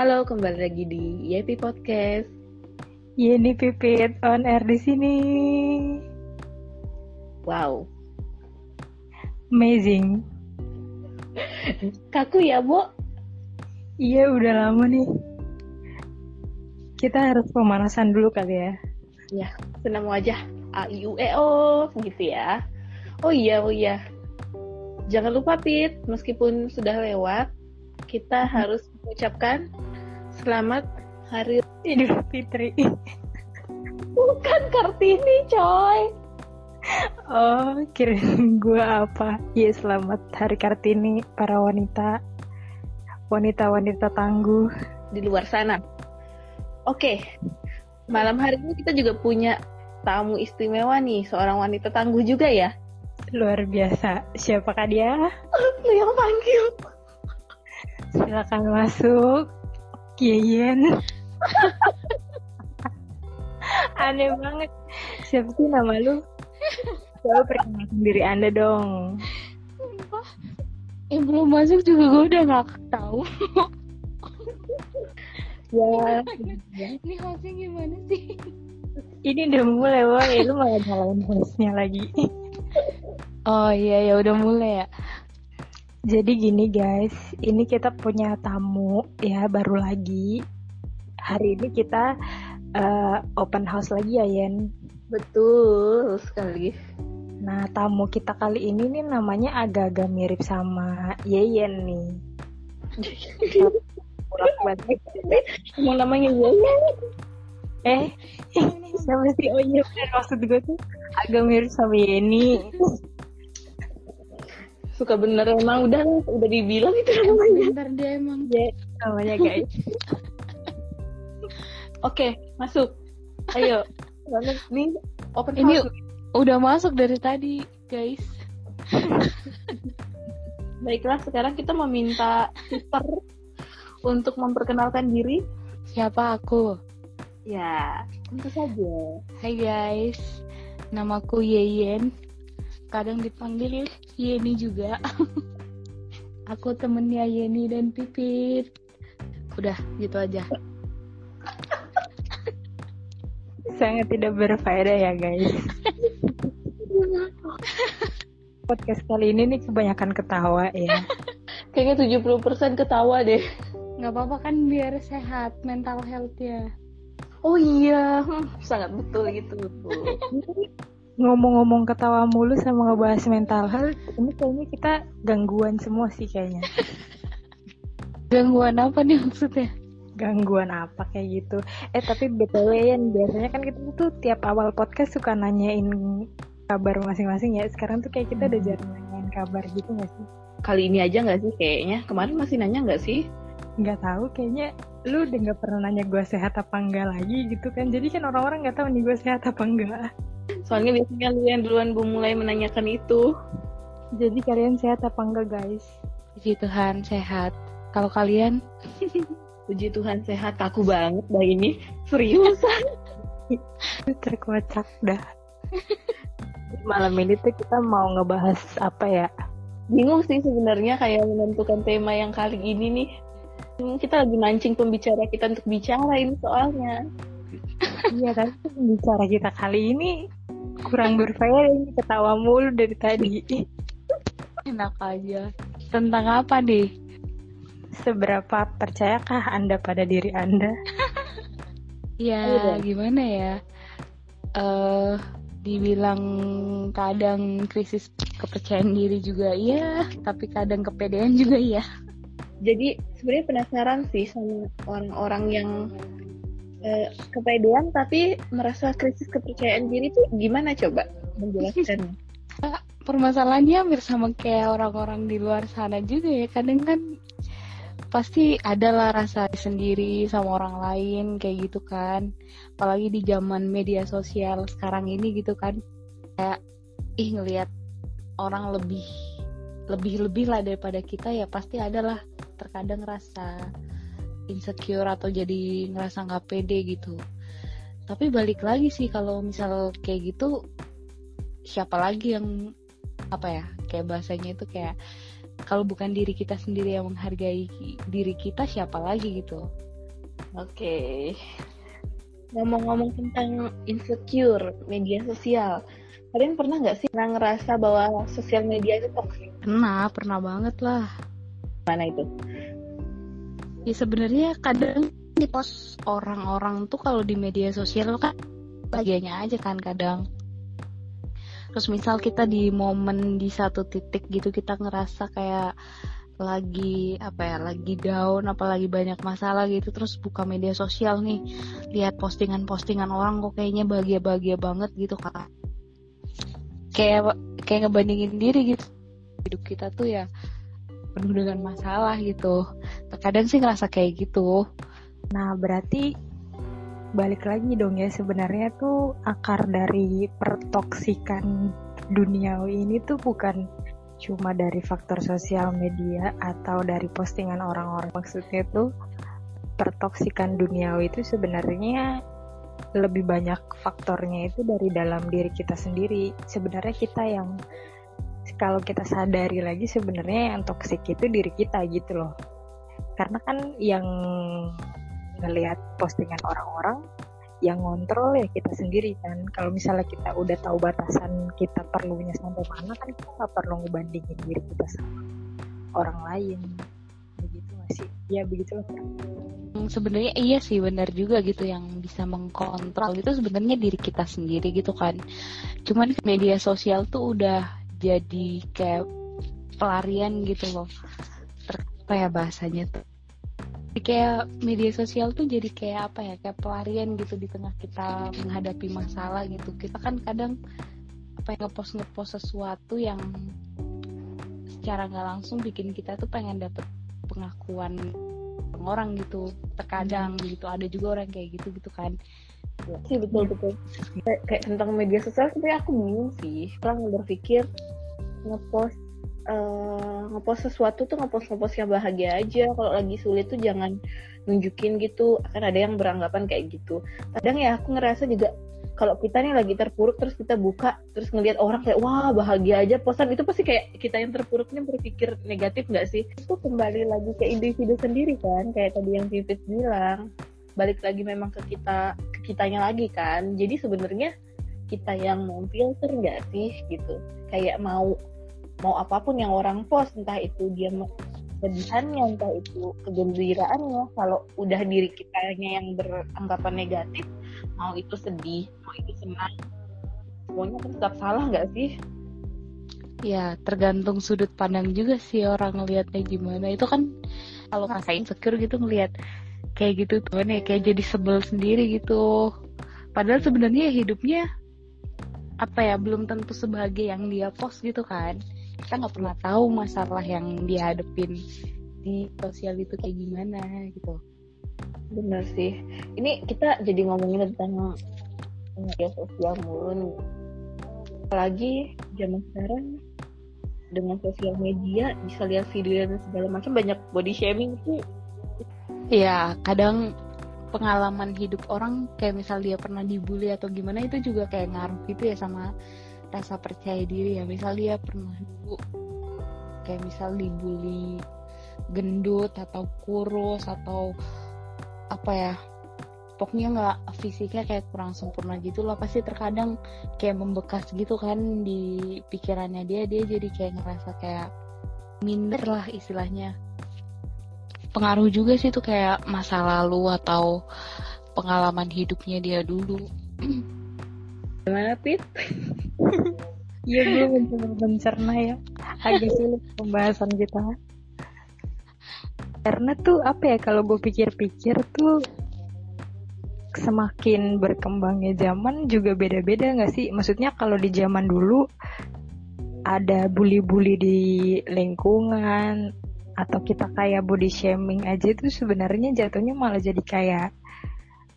Halo, kembali lagi di YP Podcast. Yeni Pipit on air di sini. Wow, Amazing. kaku ya, Bo? Iya, udah lama nih. Kita harus pemanasan dulu kali ya. Ya, senam wajah. A, I, U, E, O, gitu ya. Oh iya, oh iya. Jangan lupa, Pit, meskipun sudah lewat, kita harus mengucapkan selamat hari Idul Fitri. bukan Kartini, coy. Oh, kirain gue apa? Iya, selamat Hari Kartini para wanita. Wanita-wanita tangguh. di luar sana. Oke, malam hari ini kita juga punya tamu istimewa nih, seorang wanita tangguh juga ya. Luar biasa. Siapakah dia? Lu yang panggil. Silakan masuk. Yeyen. Aneh banget. Siapa sih nama lu? Coba perkenalkan diri Anda dong. Sumpah. Eh belum masuk juga gue udah gak tahu. Ya, Ini hostnya gimana sih? Ini udah mulai, woy. Lu malah nyalain hostnya lagi. Oh iya ya udah mulai ya. Jadi gini guys, ini kita punya tamu ya baru lagi. Hari ini kita eh, open house lagi ya Yen. betul sekali. Nah tamu kita kali ini nih namanya agak-agak mirip sama Yeyen nih. Kurang banget. Mau namanya gue Eh, siapa sih? Oh iya maksud gue tuh agak mirip sama Yeni. Suka bener emang udah udah dibilang itu namanya. Bentar dia emang. Ya, namanya guys. Oke, masuk. Ayo. Nih open Ini house. udah masuk dari tadi guys. Baiklah, sekarang kita meminta sister untuk memperkenalkan diri. Siapa aku? Ya, tentu saja. Hai guys. Namaku Yeyen. Kadang dipanggil Yeni juga. aku temennya Yeni dan Pipit. Udah gitu aja. Sangat tidak berfaedah ya guys. Podcast kali ini nih kebanyakan ketawa ya. Kayaknya 70% ketawa deh. Nggak apa-apa kan biar sehat mental health ya. Oh iya, sangat betul gitu. Ngomong-ngomong ketawa mulu sama ngebahas mental health, ini kayaknya kita gangguan semua sih kayaknya. Gangguan apa nih maksudnya? Gangguan apa kayak gitu. Eh tapi BTW Yan, biasanya kan kita tuh tiap awal podcast suka nanyain kabar masing-masing ya. Sekarang tuh kayak kita udah jarang nanyain kabar gitu gak sih? Kali ini aja nggak sih kayaknya? Kemarin masih nanya nggak sih? Nggak tahu kayaknya lu udah nggak pernah nanya gue sehat apa enggak lagi gitu kan. Jadi kan orang-orang nggak tahu nih gue sehat apa enggak. Soalnya biasanya lu yang duluan bu mulai menanyakan itu. Jadi kalian sehat apa enggak guys? Puji Tuhan sehat. Kalau kalian Puji Tuhan sehat, kaku banget dah ini. Seriusan. Terkocak dah. Malam ini tuh kita mau ngebahas apa ya? Bingung sih sebenarnya kayak menentukan tema yang kali ini nih. Kita lagi mancing pembicara kita untuk bicara ini soalnya. Iya tapi bicara kita kali ini kurang berfaedah ini ketawa mulu dari tadi. enak aja. Tentang apa nih? Seberapa percayakah Anda pada diri Anda? Ya Iya. gimana ya? Eh dibilang kadang krisis kepercayaan diri juga iya, tapi kadang kepedean juga iya. Jadi sebenarnya penasaran sih sama orang-orang yang eh, kepedean tapi merasa krisis kepercayaan diri tuh gimana coba menjelaskan? Permasalahannya hampir sama kayak orang-orang di luar sana juga ya. Kadang kan pasti adalah rasa sendiri sama orang lain kayak gitu kan. Apalagi di zaman media sosial sekarang ini gitu kan. Kayak ih ngelihat orang lebih lebih lebih lah daripada kita ya pasti adalah terkadang rasa insecure atau jadi ngerasa nggak pede gitu tapi balik lagi sih kalau misal kayak gitu siapa lagi yang apa ya kayak bahasanya itu kayak kalau bukan diri kita sendiri yang menghargai diri kita siapa lagi gitu Oke. Ngomong-ngomong tentang insecure media sosial, kalian pernah nggak sih pernah ngerasa bahwa sosial media itu toxic? Pernah, pernah banget lah. Mana itu? Ya sebenarnya kadang di post orang-orang tuh kalau di media sosial kan bagiannya aja kan kadang. Terus misal kita di momen di satu titik gitu kita ngerasa kayak lagi apa ya lagi down apalagi banyak masalah gitu terus buka media sosial nih lihat postingan-postingan orang kok kayaknya bahagia-bahagia banget gitu kak kayak kayak ngebandingin diri gitu hidup kita tuh ya penuh dengan masalah gitu. Terkadang sih ngerasa kayak gitu. Nah, berarti balik lagi dong ya sebenarnya tuh akar dari pertoksikan duniawi ini tuh bukan cuma dari faktor sosial media atau dari postingan orang-orang. Maksudnya tuh pertoksikan duniawi itu sebenarnya lebih banyak faktornya itu dari dalam diri kita sendiri. Sebenarnya kita yang kalau kita sadari lagi sebenarnya yang toksik itu diri kita gitu loh. Karena kan yang ngelihat postingan orang-orang yang ngontrol ya kita sendiri kan. Kalau misalnya kita udah tahu batasan kita perlunya sampai mana kan kita nggak perlu ngebandingin diri kita sama orang lain. Begitu masih ya begitulah Hmm, sebenarnya iya sih benar juga gitu yang bisa mengkontrol itu sebenarnya diri kita sendiri gitu kan. Cuman media sosial tuh udah jadi kayak pelarian gitu loh. Ter- apa ya bahasanya tuh? Kayak media sosial tuh jadi kayak apa ya? Kayak pelarian gitu di tengah kita menghadapi masalah gitu. Kita kan kadang apa ya ngepost ngepost sesuatu yang secara nggak langsung bikin kita tuh pengen dapet pengakuan orang gitu. Terkadang gitu. Ada juga orang kayak gitu gitu kan sih betul betul. Kayak, kayak tentang media sosial sebenarnya aku bingung sih. Orang berpikir ngepost uh, ngepost sesuatu tuh ngepost ngepost yang bahagia aja. Kalau lagi sulit tuh jangan nunjukin gitu. Akan ada yang beranggapan kayak gitu. Kadang ya aku ngerasa juga kalau kita nih lagi terpuruk terus kita buka terus ngelihat orang kayak wah bahagia aja posan itu pasti kayak kita yang terpuruknya berpikir negatif nggak sih? Itu kembali lagi ke individu sendiri kan kayak tadi yang Vivit bilang balik lagi memang ke kita ke kitanya lagi kan. Jadi sebenarnya kita yang mau filter nggak sih gitu. Kayak mau mau apa pun yang orang post entah itu dia kesedihannya entah itu kegembiraannya. Kalau udah diri kitanya yang beranggapan negatif mau itu sedih mau itu senang semuanya kan tetap salah nggak sih? Ya tergantung sudut pandang juga sih orang ngelihatnya gimana. Itu kan kalau kakak insecure gitu ngelihat kayak gitu tuh nih kayak jadi sebel sendiri gitu. Padahal sebenarnya hidupnya apa ya belum tentu sebagai yang dia post gitu kan. Kita nggak pernah tahu masalah yang dia hadepin di sosial itu kayak gimana gitu. Benar sih. Ini kita jadi ngomongin tentang media sosial mulu apalagi zaman sekarang dengan sosial media bisa lihat video dan segala macam banyak body shaming tuh ya kadang pengalaman hidup orang kayak misal dia pernah dibully atau gimana itu juga kayak ngaruh gitu ya sama rasa percaya diri ya. Misal dia pernah dulu kayak misal dibully gendut atau kurus atau apa ya pokoknya nggak fisiknya kayak kurang sempurna gitu loh pasti terkadang kayak membekas gitu kan di pikirannya dia dia jadi kayak ngerasa kayak minder lah istilahnya pengaruh juga sih tuh kayak masa lalu atau pengalaman hidupnya dia dulu. Gimana Pit? Iya gue mencoba mencerna ya. Agak sulit pembahasan kita. Karena tuh apa ya kalau gue pikir-pikir tuh semakin berkembangnya zaman juga beda-beda nggak sih? Maksudnya kalau di zaman dulu ada bully-bully di lingkungan atau kita kayak body shaming aja itu sebenarnya jatuhnya malah jadi kayak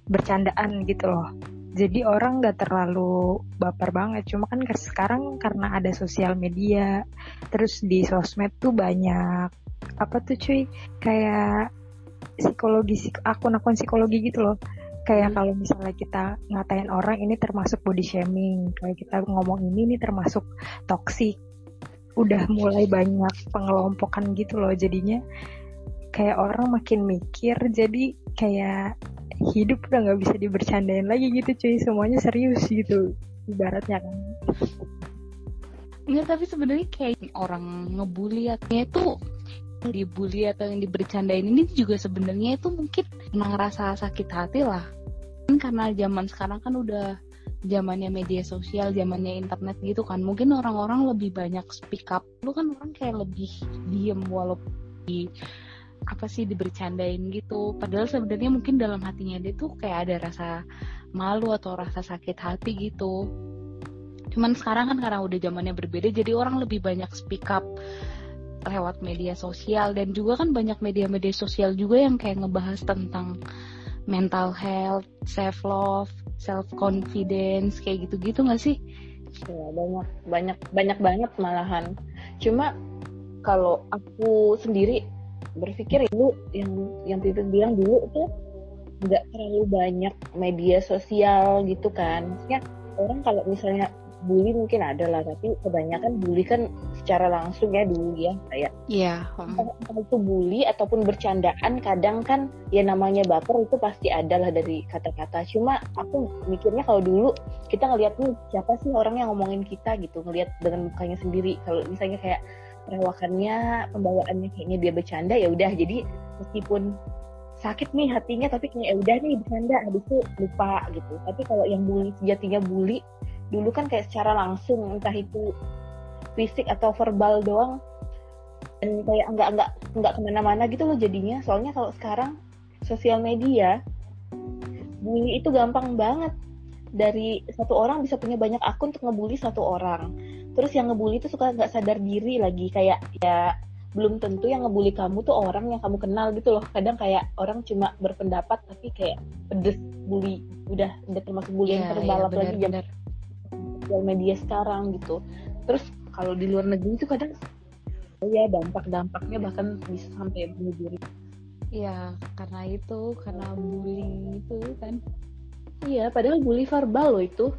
bercandaan gitu loh. Jadi orang nggak terlalu baper banget. Cuma kan sekarang karena ada sosial media terus di sosmed tuh banyak apa tuh cuy? Kayak psikologi akun-akun psikologi gitu loh. Kayak kalau misalnya kita ngatain orang ini termasuk body shaming. Kayak kita ngomong ini ini termasuk toxic udah mulai banyak pengelompokan gitu loh jadinya. Kayak orang makin mikir jadi kayak hidup udah nggak bisa dibercandain lagi gitu cuy. Semuanya serius gitu ibaratnya kan. Enggak, tapi sebenarnya kayak orang ngebully atau itu dibully atau yang dibercandain ini juga sebenarnya itu mungkin pernah ngerasa sakit hati lah. Kan karena zaman sekarang kan udah zamannya media sosial, zamannya internet gitu kan. Mungkin orang-orang lebih banyak speak up. Lu kan orang kayak lebih diem walaupun di apa sih dibercandain gitu. Padahal sebenarnya mungkin dalam hatinya dia tuh kayak ada rasa malu atau rasa sakit hati gitu. Cuman sekarang kan karena udah zamannya berbeda, jadi orang lebih banyak speak up lewat media sosial dan juga kan banyak media-media sosial juga yang kayak ngebahas tentang mental health, self love, self confidence kayak gitu-gitu nggak sih? Ya, banyak banyak banyak banget malahan. Cuma kalau aku sendiri berpikir itu yang yang Titin bilang dulu tuh nggak terlalu banyak media sosial gitu kan. Maksudnya orang kalau misalnya bully mungkin ada lah tapi kebanyakan bully kan secara langsung ya dulu ya kayak iya yeah. itu bully ataupun bercandaan kadang kan ya namanya baper itu pasti ada lah dari kata-kata. Cuma aku mikirnya kalau dulu kita ngeliat nih siapa sih orang yang ngomongin kita? gitu ngelihat dengan mukanya sendiri. Kalau misalnya kayak perawakannya pembawaannya kayaknya dia bercanda ya udah. Jadi meskipun sakit nih hatinya tapi kayak ya udah nih bercanda. Habis itu lupa gitu. Tapi kalau yang bully sejatinya bully dulu kan kayak secara langsung entah itu fisik atau verbal doang. Dan kayak nggak nggak nggak ke mana-mana gitu loh jadinya. Soalnya kalau sekarang sosial media bully itu gampang banget. Dari satu orang bisa punya banyak akun untuk ngebully satu orang. Terus yang ngebully itu suka nggak sadar diri lagi. Kayak ya belum tentu yang ngebully kamu tuh orang yang kamu kenal gitu loh. Kadang kayak orang cuma berpendapat tapi kayak pedes bully. Udah udah termasuk bully yeah, yang verbal yeah, apalagi jam sosial media sekarang gitu terus kalau di luar negeri itu kadang ya dampak-dampaknya bahkan bisa sampai bunuh diri Iya, karena itu, karena bullying itu kan. Iya, padahal bully verbal loh itu.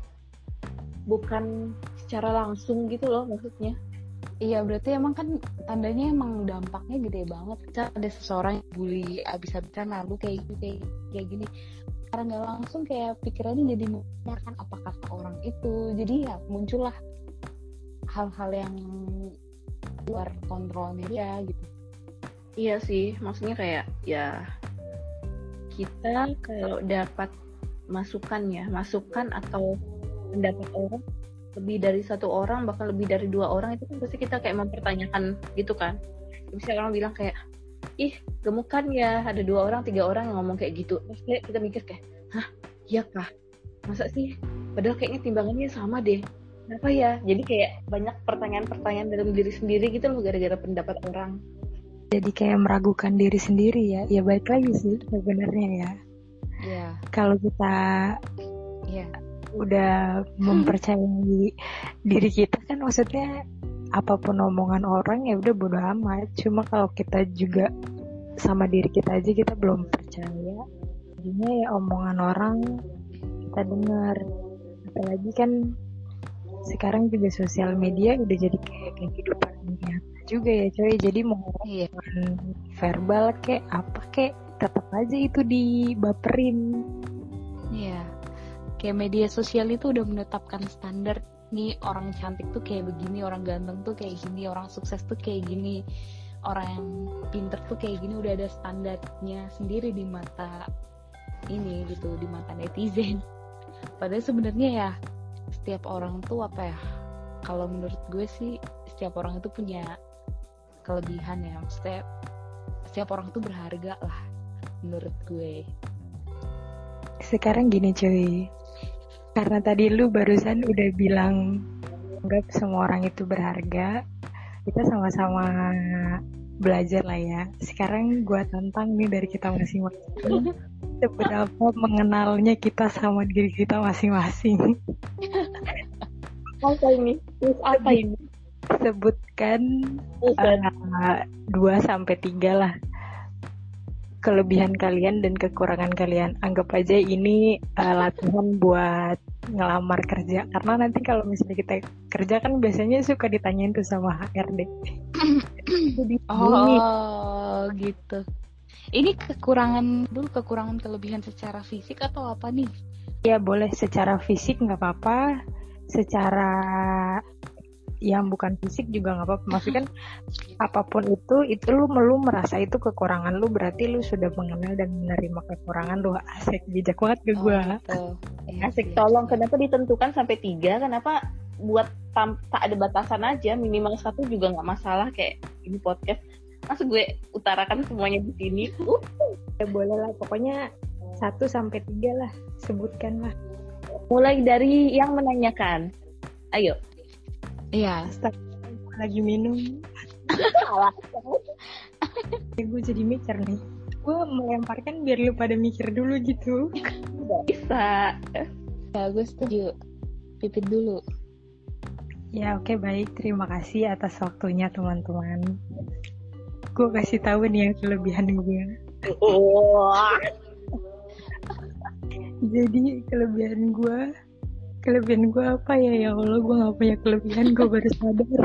Bukan secara langsung gitu loh maksudnya. Iya, berarti emang kan tandanya emang dampaknya gede banget. Kita ada seseorang yang bully abis-abisan lalu kayak gitu, kayak, kayak gini secara nggak langsung kayak pikirannya jadi menanyakan apa kata orang itu. Jadi ya muncullah hal-hal yang luar kontrolnya dia gitu. Iya sih maksudnya kayak ya kita kalau dapat masukan ya masukan atau pendapat orang lebih dari satu orang bahkan lebih dari dua orang itu kan pasti kita kayak mempertanyakan gitu kan. Misalnya orang bilang kayak ih gemukan ya. Ada dua orang tiga orang yang ngomong kayak gitu. Terus kayak kita mikir kayak hah? Iya kah? Masa sih? Padahal kayaknya timbangannya sama deh. Kenapa ya? Jadi kayak banyak pertanyaan-pertanyaan dalam diri sendiri gitu loh gara-gara pendapat orang. Jadi kayak meragukan diri sendiri ya. Ya baik lagi sih sebenarnya ya. Yeah. kalau kita yeah. udah mempercayai diri kita kan maksudnya apa pun omongan orang ya udah bodo amat. Cuma kalau kita juga sama diri kita aja kita belum percaya. Jadinya ya omongan orang kita dengar. Apalagi kan sekarang juga sosial media udah jadi kayak kehidupan nyata juga ya coy. Jadi mau iya. verbal kayak apa kayak tetap aja itu dibaperin. Iya. Kayak media sosial itu udah menetapkan standar nih orang cantik tuh kayak begini orang ganteng tuh kayak gini orang sukses tuh kayak gini orang yang pinter tuh kayak gini udah ada standarnya sendiri di mata ini gitu di mata netizen. Padahal sebenarnya ya setiap orang tuh apa ya kalau menurut gue sih setiap orang itu punya kelebihan ya maksudnya setiap orang tuh berharga lah menurut gue. Sekarang gini cuy karena tadi lu barusan udah bilang anggap semua orang itu berharga kita sama-sama belajar lah ya. Sekarang gue tantang nih dari kita masing-masing seberapa mengenalnya kita sama diri kita masing-masing. Apa ini? Terus apa ini? Sebutkan uh, dua sampai tiga lah kelebihan kalian dan kekurangan kalian. Anggap aja ini uh, latihan buat ngelamar kerja. Karena nanti kalau misalnya kita kerja kan biasanya suka ditanyain tuh sama HRD. Jadi Oh, gitu. Ini kekurangan dulu kekurangan kelebihan secara fisik atau apa nih? ya boleh secara fisik nggak apa-apa, secara yang bukan fisik juga nggak apa-apa. Maksudnya kan apa pun itu, itu lu lu merasa itu kekurangan lu berarti lu sudah mengenal dan menerima kekurangan lu. Asik bijak banget ke gue. Oh, gitu. Iya Asik, tolong kenapa ditentukan sampai tiga? Kenapa buat tam tak ada batasan aja minimal satu juga nggak masalah kayak ini podcast. Masa gue utarakan semuanya di sini? Uh, Ya boleh lah, pokoknya satu sampai tiga lah sebutkan lah. mulai dari yang menanyakan. Ayo. Iya. Lagi minum, gue jadi mikir nih. Gue melemparkan biar lu pada mikir dulu gitu. Bisa. Ya, gue setuju. Pipit dulu. Ya oke baik, terima kasih atas waktunya teman-teman. Gue kasih tahu nih yang kelebihan gue. Oh. Jadi kelebihan gue, kelebihan gue apa ya ya Allah gue gak punya kelebihan gue baru sadar.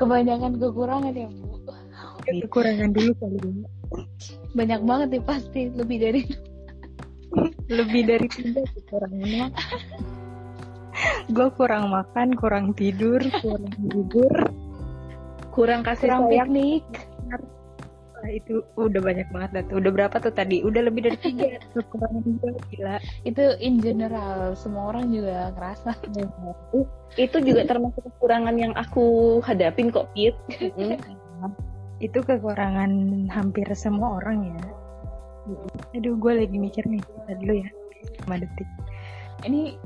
Kebanyakan kekurangan ya, Bu. Kekurangan dulu kali ini. Banyak banget nih pasti, lebih dari Lebih dari tiga kekurangannya. gue kurang makan, kurang tidur, kurang tidur. Kurang kasih kurang sayang. piknik. Nah, itu udah banyak banget dah tuh. Udah berapa tuh tadi? Udah lebih dari tiga gue gila. Itu in general, semua orang juga ngerasa. Itu juga termasuk kekurangan yang aku hadapin kok, Pit. Itu kekurangan hampir semua orang ya. Aduh, gue lagi mikir nih. Bentar dulu ya. 5 detik. Ini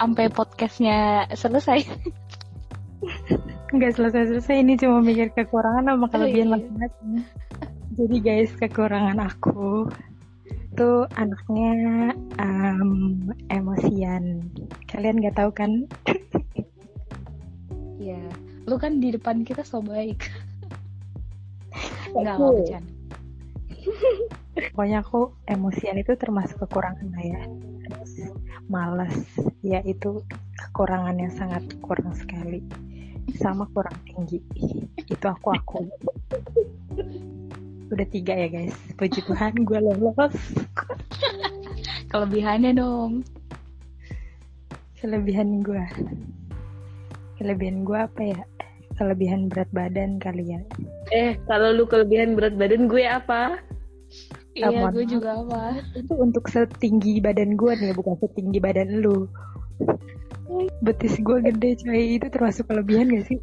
sampai podcastnya selesai. Nggak selesai-selesai. Ini cuma mikir kekurangan sama kelebihan iya. masing-masing. Jadi guys, kekurangan aku tuh anaknya em, emosian. Kalian nggak tahu kan? Iya. Lu kan di depan kita so baik. Enggak, Aku. enggak bercanda. Pokoknya aku emosian itu termasuk kekurangan lah ya. Terus malas, ya itu kekurangan yang sangat kurang sekali. Sama kurang tinggi. Itu aku aku. Udah tiga ya guys. Puji Tuhan gue lolos. Kelebihannya dong. Kelebihan gue. Kelebihan gue apa ya? Kelebihan berat badan kali ya. Eh, kalau lu kelebihan berat badan gue apa? Iya, gue juga apa. Itu untuk setinggi badan gue nih, bukan setinggi badan lu. Betis gue gede coy, itu termasuk kelebihan gak sih?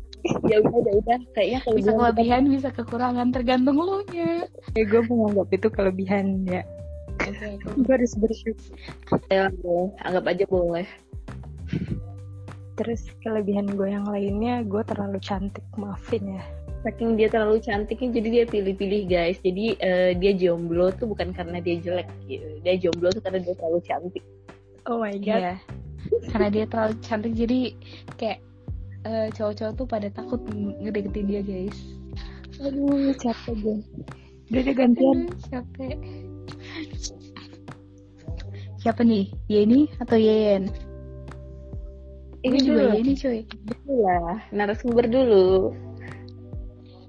Ya udah, udah, udah. Kayaknya Bisa kelebihan kelebihan, bisa kekurangan, tergantung lu nya. Ya gue menganggap itu kelebihan ya. Gue harus bersyukur. Ya, boleh. Anggap aja boleh. Terus kelebihan gue yang lainnya, gue terlalu cantik, maafin ya. Saking dia terlalu cantiknya, jadi dia pilih-pilih guys. Jadi eh, dia jomblo tuh bukan karena dia jelek. gitu. Dia jomblo tuh karena dia terlalu cantik. Oh my god. Iya. Karena dia terlalu cantik, jadi kayak eh, cowok-cowok tuh pada takut ngedeketin dia, guys. Aduh, capek gue. Udah deh gantian. Aduh, capek. Siapa nih? Yeni atau Yeyen? Ini Gue juga Yeni, cuy. lah. Narasumber dulu.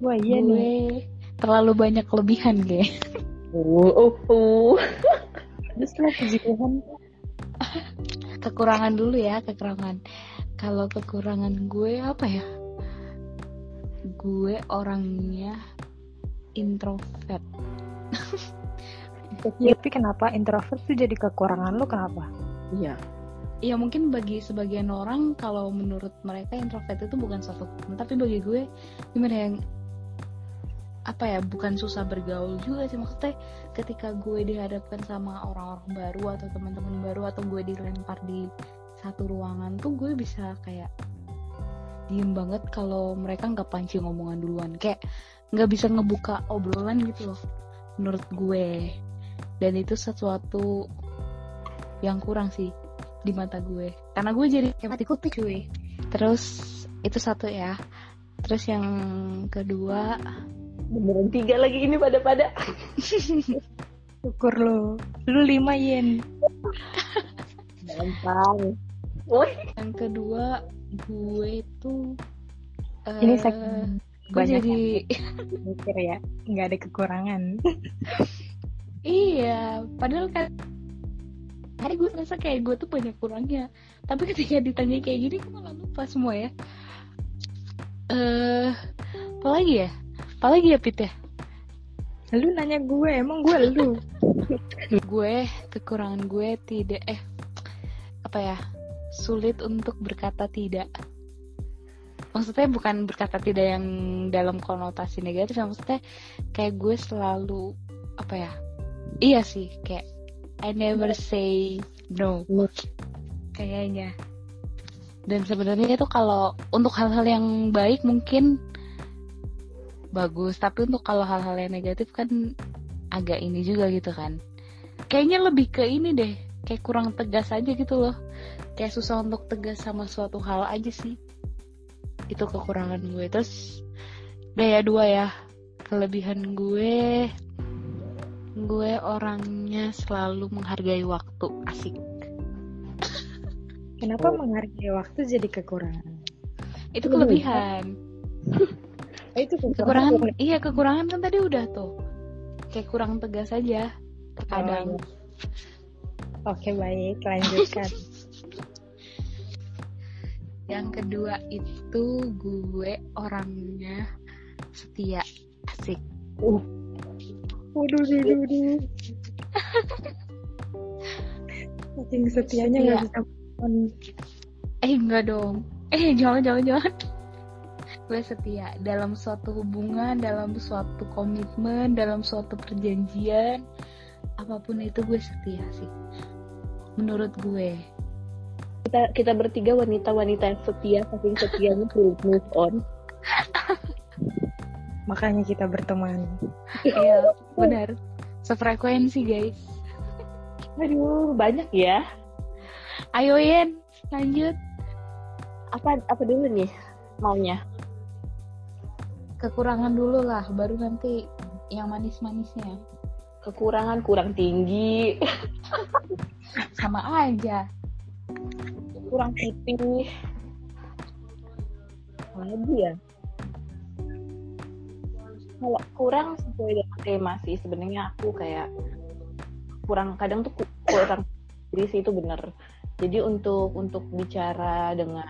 Wah iya gue nih. terlalu banyak kelebihan, guys. Oh, oh, oh. Terus lah puji Tuhan. kekurangan dulu ya kekurangan kalau kekurangan gue apa ya? Gue orangnya introvert. Ya, tapi kenapa introvert tuh jadi kekurangan lu? Kenapa? Iya. ya mungkin bagi sebagian orang kalau menurut mereka introvert itu bukan suatu kekurangan tapi bagi gue gimana yang apa ya bukan susah bergaul juga sih. Maksudnya ketika gue dihadapkan sama orang-orang baru atau teman-teman baru atau gue dilempar di satu ruangan tuh gue bisa kayak diem banget kalau mereka nggak pancing ngomongan duluan kayak nggak bisa ngebuka obrolan gitu loh menurut gue dan itu sesuatu yang kurang sih di mata gue karena gue jadi kayak mati kutu cuy terus itu satu ya terus yang kedua Beneran tiga lagi ini pada-pada. Syukur lu. Lu lima yen. Gampang. Woi. yang kedua gue tuh Ini Eh, segmen gue banyak jadi mikir ya, nggak ada kekurangan. iya padahal kan hari gue rasa kayak gue tuh banyak kurangnya tapi ketika ditanya kayak gini gue malah lupa semua ya eh apa lagi ya apa lagi ya Pit ya Lu nanya gue, emang gue lu. gue kekurangan gue tidak eh apa ya sulit untuk berkata tidak. Maksudnya bukan berkata tidak yang dalam konotasi negatif maksudnya kayak gue selalu apa ya iya sih kayak I never say no. Kayaknya. Dan sebenarnya itu kalau untuk hal-hal yang baik mungkin bagus tapi untuk kalau hal-hal yang negatif kan agak ini juga gitu kan. Kayaknya lebih ke ini deh kayak kurang tegas aja gitu loh kayak susah untuk tegas sama suatu hal aja sih. Itu kekurangan gue. Terus gaya dua ya. Kelebihan gue gue orangnya selalu menghargai waktu. Asik. Kenapa menghargai waktu jadi kekurangan? itu kelebihan. Oh, itu kekurangan. Iya kekurangan kan tadi udah tuh. Kayak kurang tegas aja terkadang. Oke baik, lanjutkan. yang kedua itu gue orangnya setia asik. Uh. Waduh, duh, duh, duh. Saking setianya nggak Setia. bisa eh enggak dong. Eh jangan jangan jangan. Gue setia dalam suatu hubungan dalam suatu komitmen dalam suatu perjanjian. Apa pun itu gue setia sih. Menurut gue Kita kita bertiga wanita-wanita yang setia, saking setianya belum move on. Makanya kita berteman. iya benar sefrekuensi guys Aduh, banyak ya. ayo Yen lanjut Apa apa dulu nih maunya? kekurangan dulu lah baru nanti yang manis-manisnya Kekurangan kurang tinggi, sama aja kurang putih. Lagi ya. Kalau kurang sesuai dengan tema sih sebenarnya aku kayak kurang kadang tuh ku- kurang diri sih itu bener. Jadi untuk untuk bicara dengan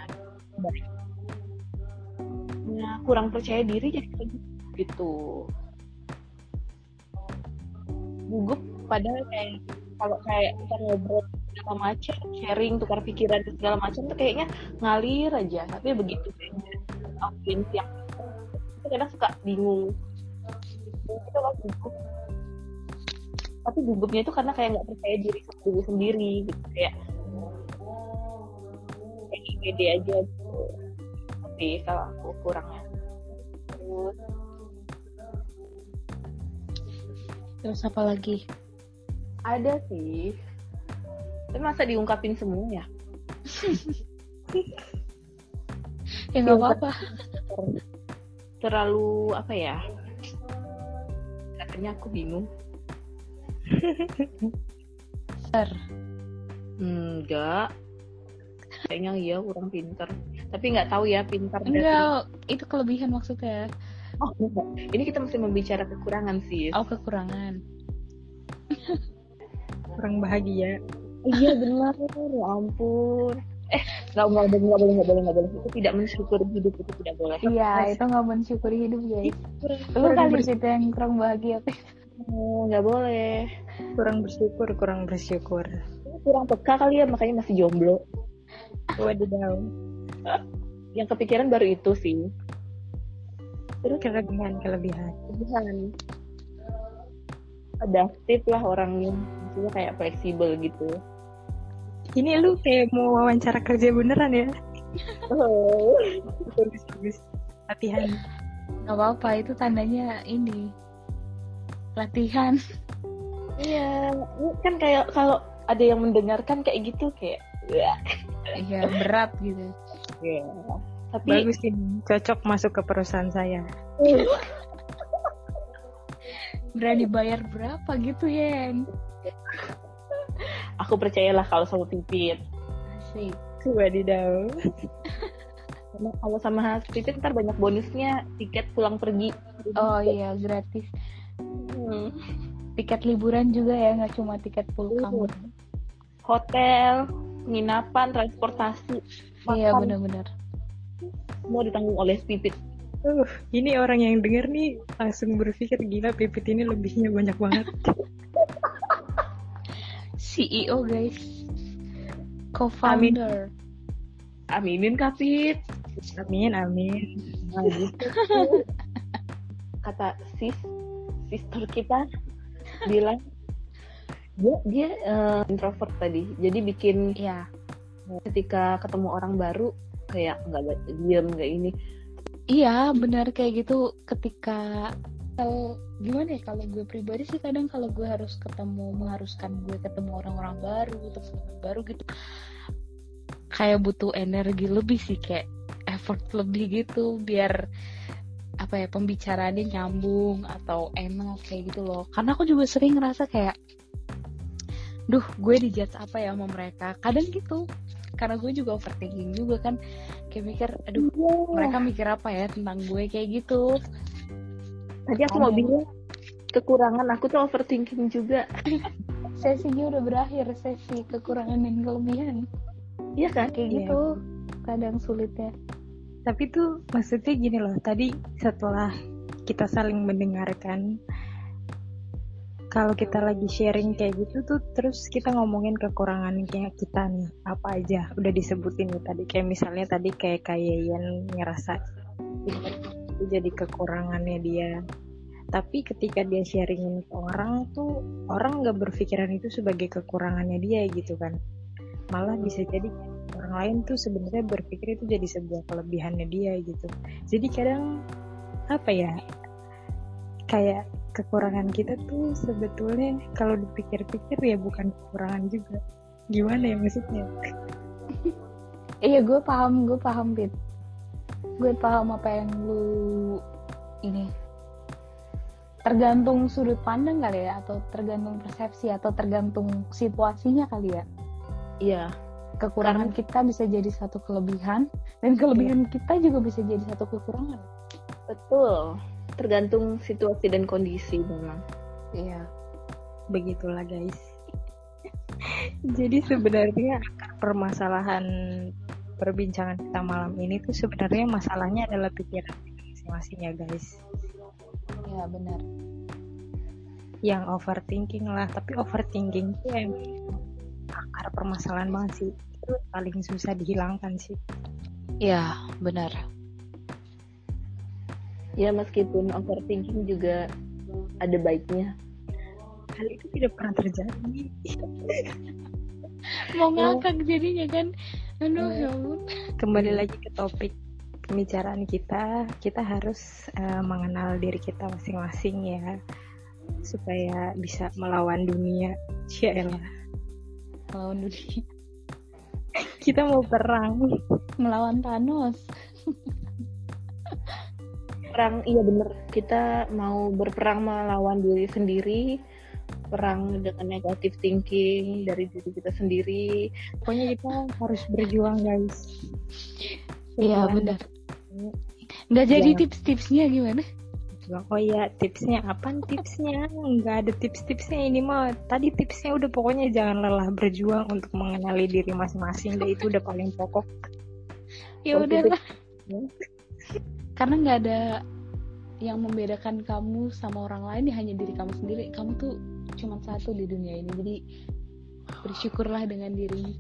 nah, kurang percaya diri jadi kayak gitu. Gugup padahal kayak kalau kayak kita ngobrol segala macam, sharing, tukar pikiran segala macam tuh kayaknya ngalir aja. Tapi begitu kayaknya audiens yang itu kadang suka bingung. Itu loh gugup. Tapi gugupnya itu karena kayak nggak percaya diri sama diri sendiri gitu kayak kayak pede aja gitu. Tapi kalau aku kurangnya. Terus terus apa lagi ada sih. Tapi masa diungkapin semua ya? ya nggak apa-apa. Terlalu apa ya? Katanya aku bingung. Bener. enggak. Kayaknya iya kurang pinter. Tapi nggak tahu ya pintar dan enggak itu kelebihan maksudnya. Oh enggak. ini kita mesti membicara kekurangan sih. Oh kekurangan. Kurang bahagia. Iya benar. Ya ampun. Eh nggak nggak boleh nggak boleh nggak boleh nggak boleh. Itu tidak mensyukuri hidup itu tidak boleh. Iya itu nggak mensyukuri hidup guys. Kurang, lu kali. itu yang kurang bahagia. Oh, nggak boleh. Kurang bersyukur, kurang bersyukur. kurang peka kali ya makanya masih jomblo. Wadidaw. yang kepikiran baru itu sih. Terus? Kelebihan, kelebihan. Tuhan adaptif lah orangnya maksudnya kayak fleksibel gitu Ini lu kayak mau wawancara kerja beneran ya? oh. Bagus, bagus. Latihan. nggak apa-apa itu tandanya ini latihan iya kan kayak kalau ada yang mendengarkan kayak gitu kayak iya berat gitu Iya. tapi Bagus ini. Cocok masuk ke perusahaan saya. berani bayar berapa gitu Yen aku percayalah kalau sama pipit. Asik. Wadidaw. kalau sama Pipit ntar banyak bonusnya. Tiket pulang pergi. Oh iya gratis. Hmm. tiket liburan juga ya nggak cuma tiket Iya. pulang hotel penginapan transportasi iya makan, benar-benar. Semua ditanggung oleh Pipit. Uh, ini orang yang denger nih langsung berpikir gila Pipit ini lebihnya banyak banget. CEO guys. Co-founder. Aminin Kak Pit Amin, amin. Nah, gitu. kata sis sister kita bilang dia dia eh, introvert tadi. Jadi bikin ya ketika ketemu orang baru kayak nggak diem nggak ini. Iya benar kayak gitu. Ketika kalau gimana ya kalau gue pribadi sih kadang kalau gue harus ketemu mengharuskan gue ketemu orang-orang baru teman baru gitu kayak butuh energi lebih sih kayak effort lebih gitu biar apa ya pembicaraannya nyambung atau enak kayak gitu loh. Karena aku juga sering ngerasa kayak duh gue dijudge apa ya sama mereka? Kadang gitu karena gue juga overthinking juga kan kayak mikir aduh mereka mikir apa ya tentang gue? Kayak gitu tadi aku mau bilang kekurangan aku tuh overthinking juga. Sesinya udah berakhir sesi kekurangan dan kelebihan. Iya kan? Kayak Iya. gitu kadang sulitnya. Tapi tuh maksudnya gini loh, tadi setelah kita saling mendengarkan, kalau kita lagi sharing kayak gitu tuh, terus kita ngomongin kekurangan kayak kita nih, apa aja, udah disebutin nih tadi, kayak misalnya tadi kayak Kayayan ngerasa itu jadi kekurangannya dia. Tapi ketika dia sharingin ke orang tuh, orang nggak berpikiran itu sebagai kekurangannya dia gitu kan. Malah bisa jadi orang lain tuh sebenarnya berpikir itu jadi sebuah kelebihannya dia gitu. Jadi kadang apa ya kayak kekurangan kita tuh sebetulnya kalau dipikir-pikir ya bukan kekurangan juga. Gimana ya maksudnya? Iya gue paham gue paham Pit gue paham apa yang lu ini. Tergantung sudut pandang kali ya atau tergantung persepsi atau tergantung situasinya kali ya. Iya. Kekurangan kita bisa jadi satu kelebihan dan kelebihan kita juga bisa jadi satu kekurangan. Betul. Tergantung situasi dan kondisi memang. Iya. Begitulah guys. Jadi sebenarnya akar permasalahan perbincangan kita malam ini tuh sebenarnya masalahnya adalah pikiran kita masing-masing ya guys. Iya benar. Yang overthinking lah tapi overthinking itu emang akar permasalahan banget sih. Itu paling susah dihilangkan sih. Iya benar. Ya meskipun overthinking juga ada baiknya. Hal itu tidak pernah terjadi. Mau ngakak jadinya kan aduh ya ampun kembali lagi ke topik pembicaraan kita. Kita harus eh, mengenal diri kita masing-masing ya supaya bisa melawan dunia. Cialah. melawan dunia. Kita mau perang. Melawan Thanos. Perang iya bener. Kita mau berperang melawan diri sendiri perang dengan negative thinking dari diri kita sendiri. Pokoknya kita harus berjuang guys. Iya benar. Nggak jadi tips-tipsnya gimana? Oh iya tipsnya apa? Tipsnya? Nggak ada tips-tipsnya ini mah. Tadi tipsnya udah pokoknya jangan lelah berjuang untuk mengenali diri masing-masing. Deh itu udah paling pokok. Ya Oh, udah lah tips. karena nggak ada yang membedakan kamu sama orang lain ya hanya diri kamu sendiri. Kamu tuh cuma satu di dunia ini. Jadi bersyukurlah dengan dirimu.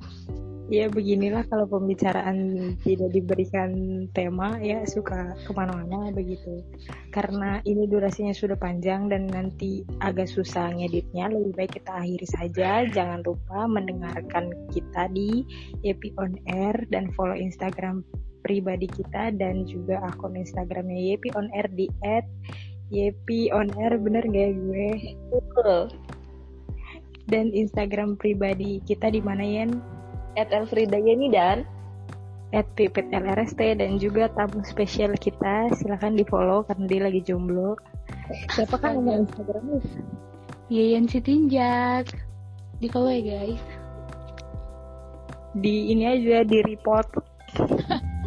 Ya beginilah kalau pembicaraan tidak diberikan tema ya suka ke mana-mana begitu. Karena ini durasinya sudah panjang dan nanti agak susah ngeditnya lebih baik kita akhiri saja. Jangan lupa mendengarkan kita di Yepi On Air dan follow Instagram pribadi kita dan juga akun Instagramnya Yepi On Air di at Yepi On Air bener gak ya gue? Betul. Dan Instagram pribadi kita di mana Yen? At Elfrida Yeni dan. At pipit LRST dan juga tamu spesial kita. Silahkan di follow karena dia lagi jomblo. Siapa kan nama Instagramnya? Yayan Sitinjak. Di follow ya guys. Di ini aja di report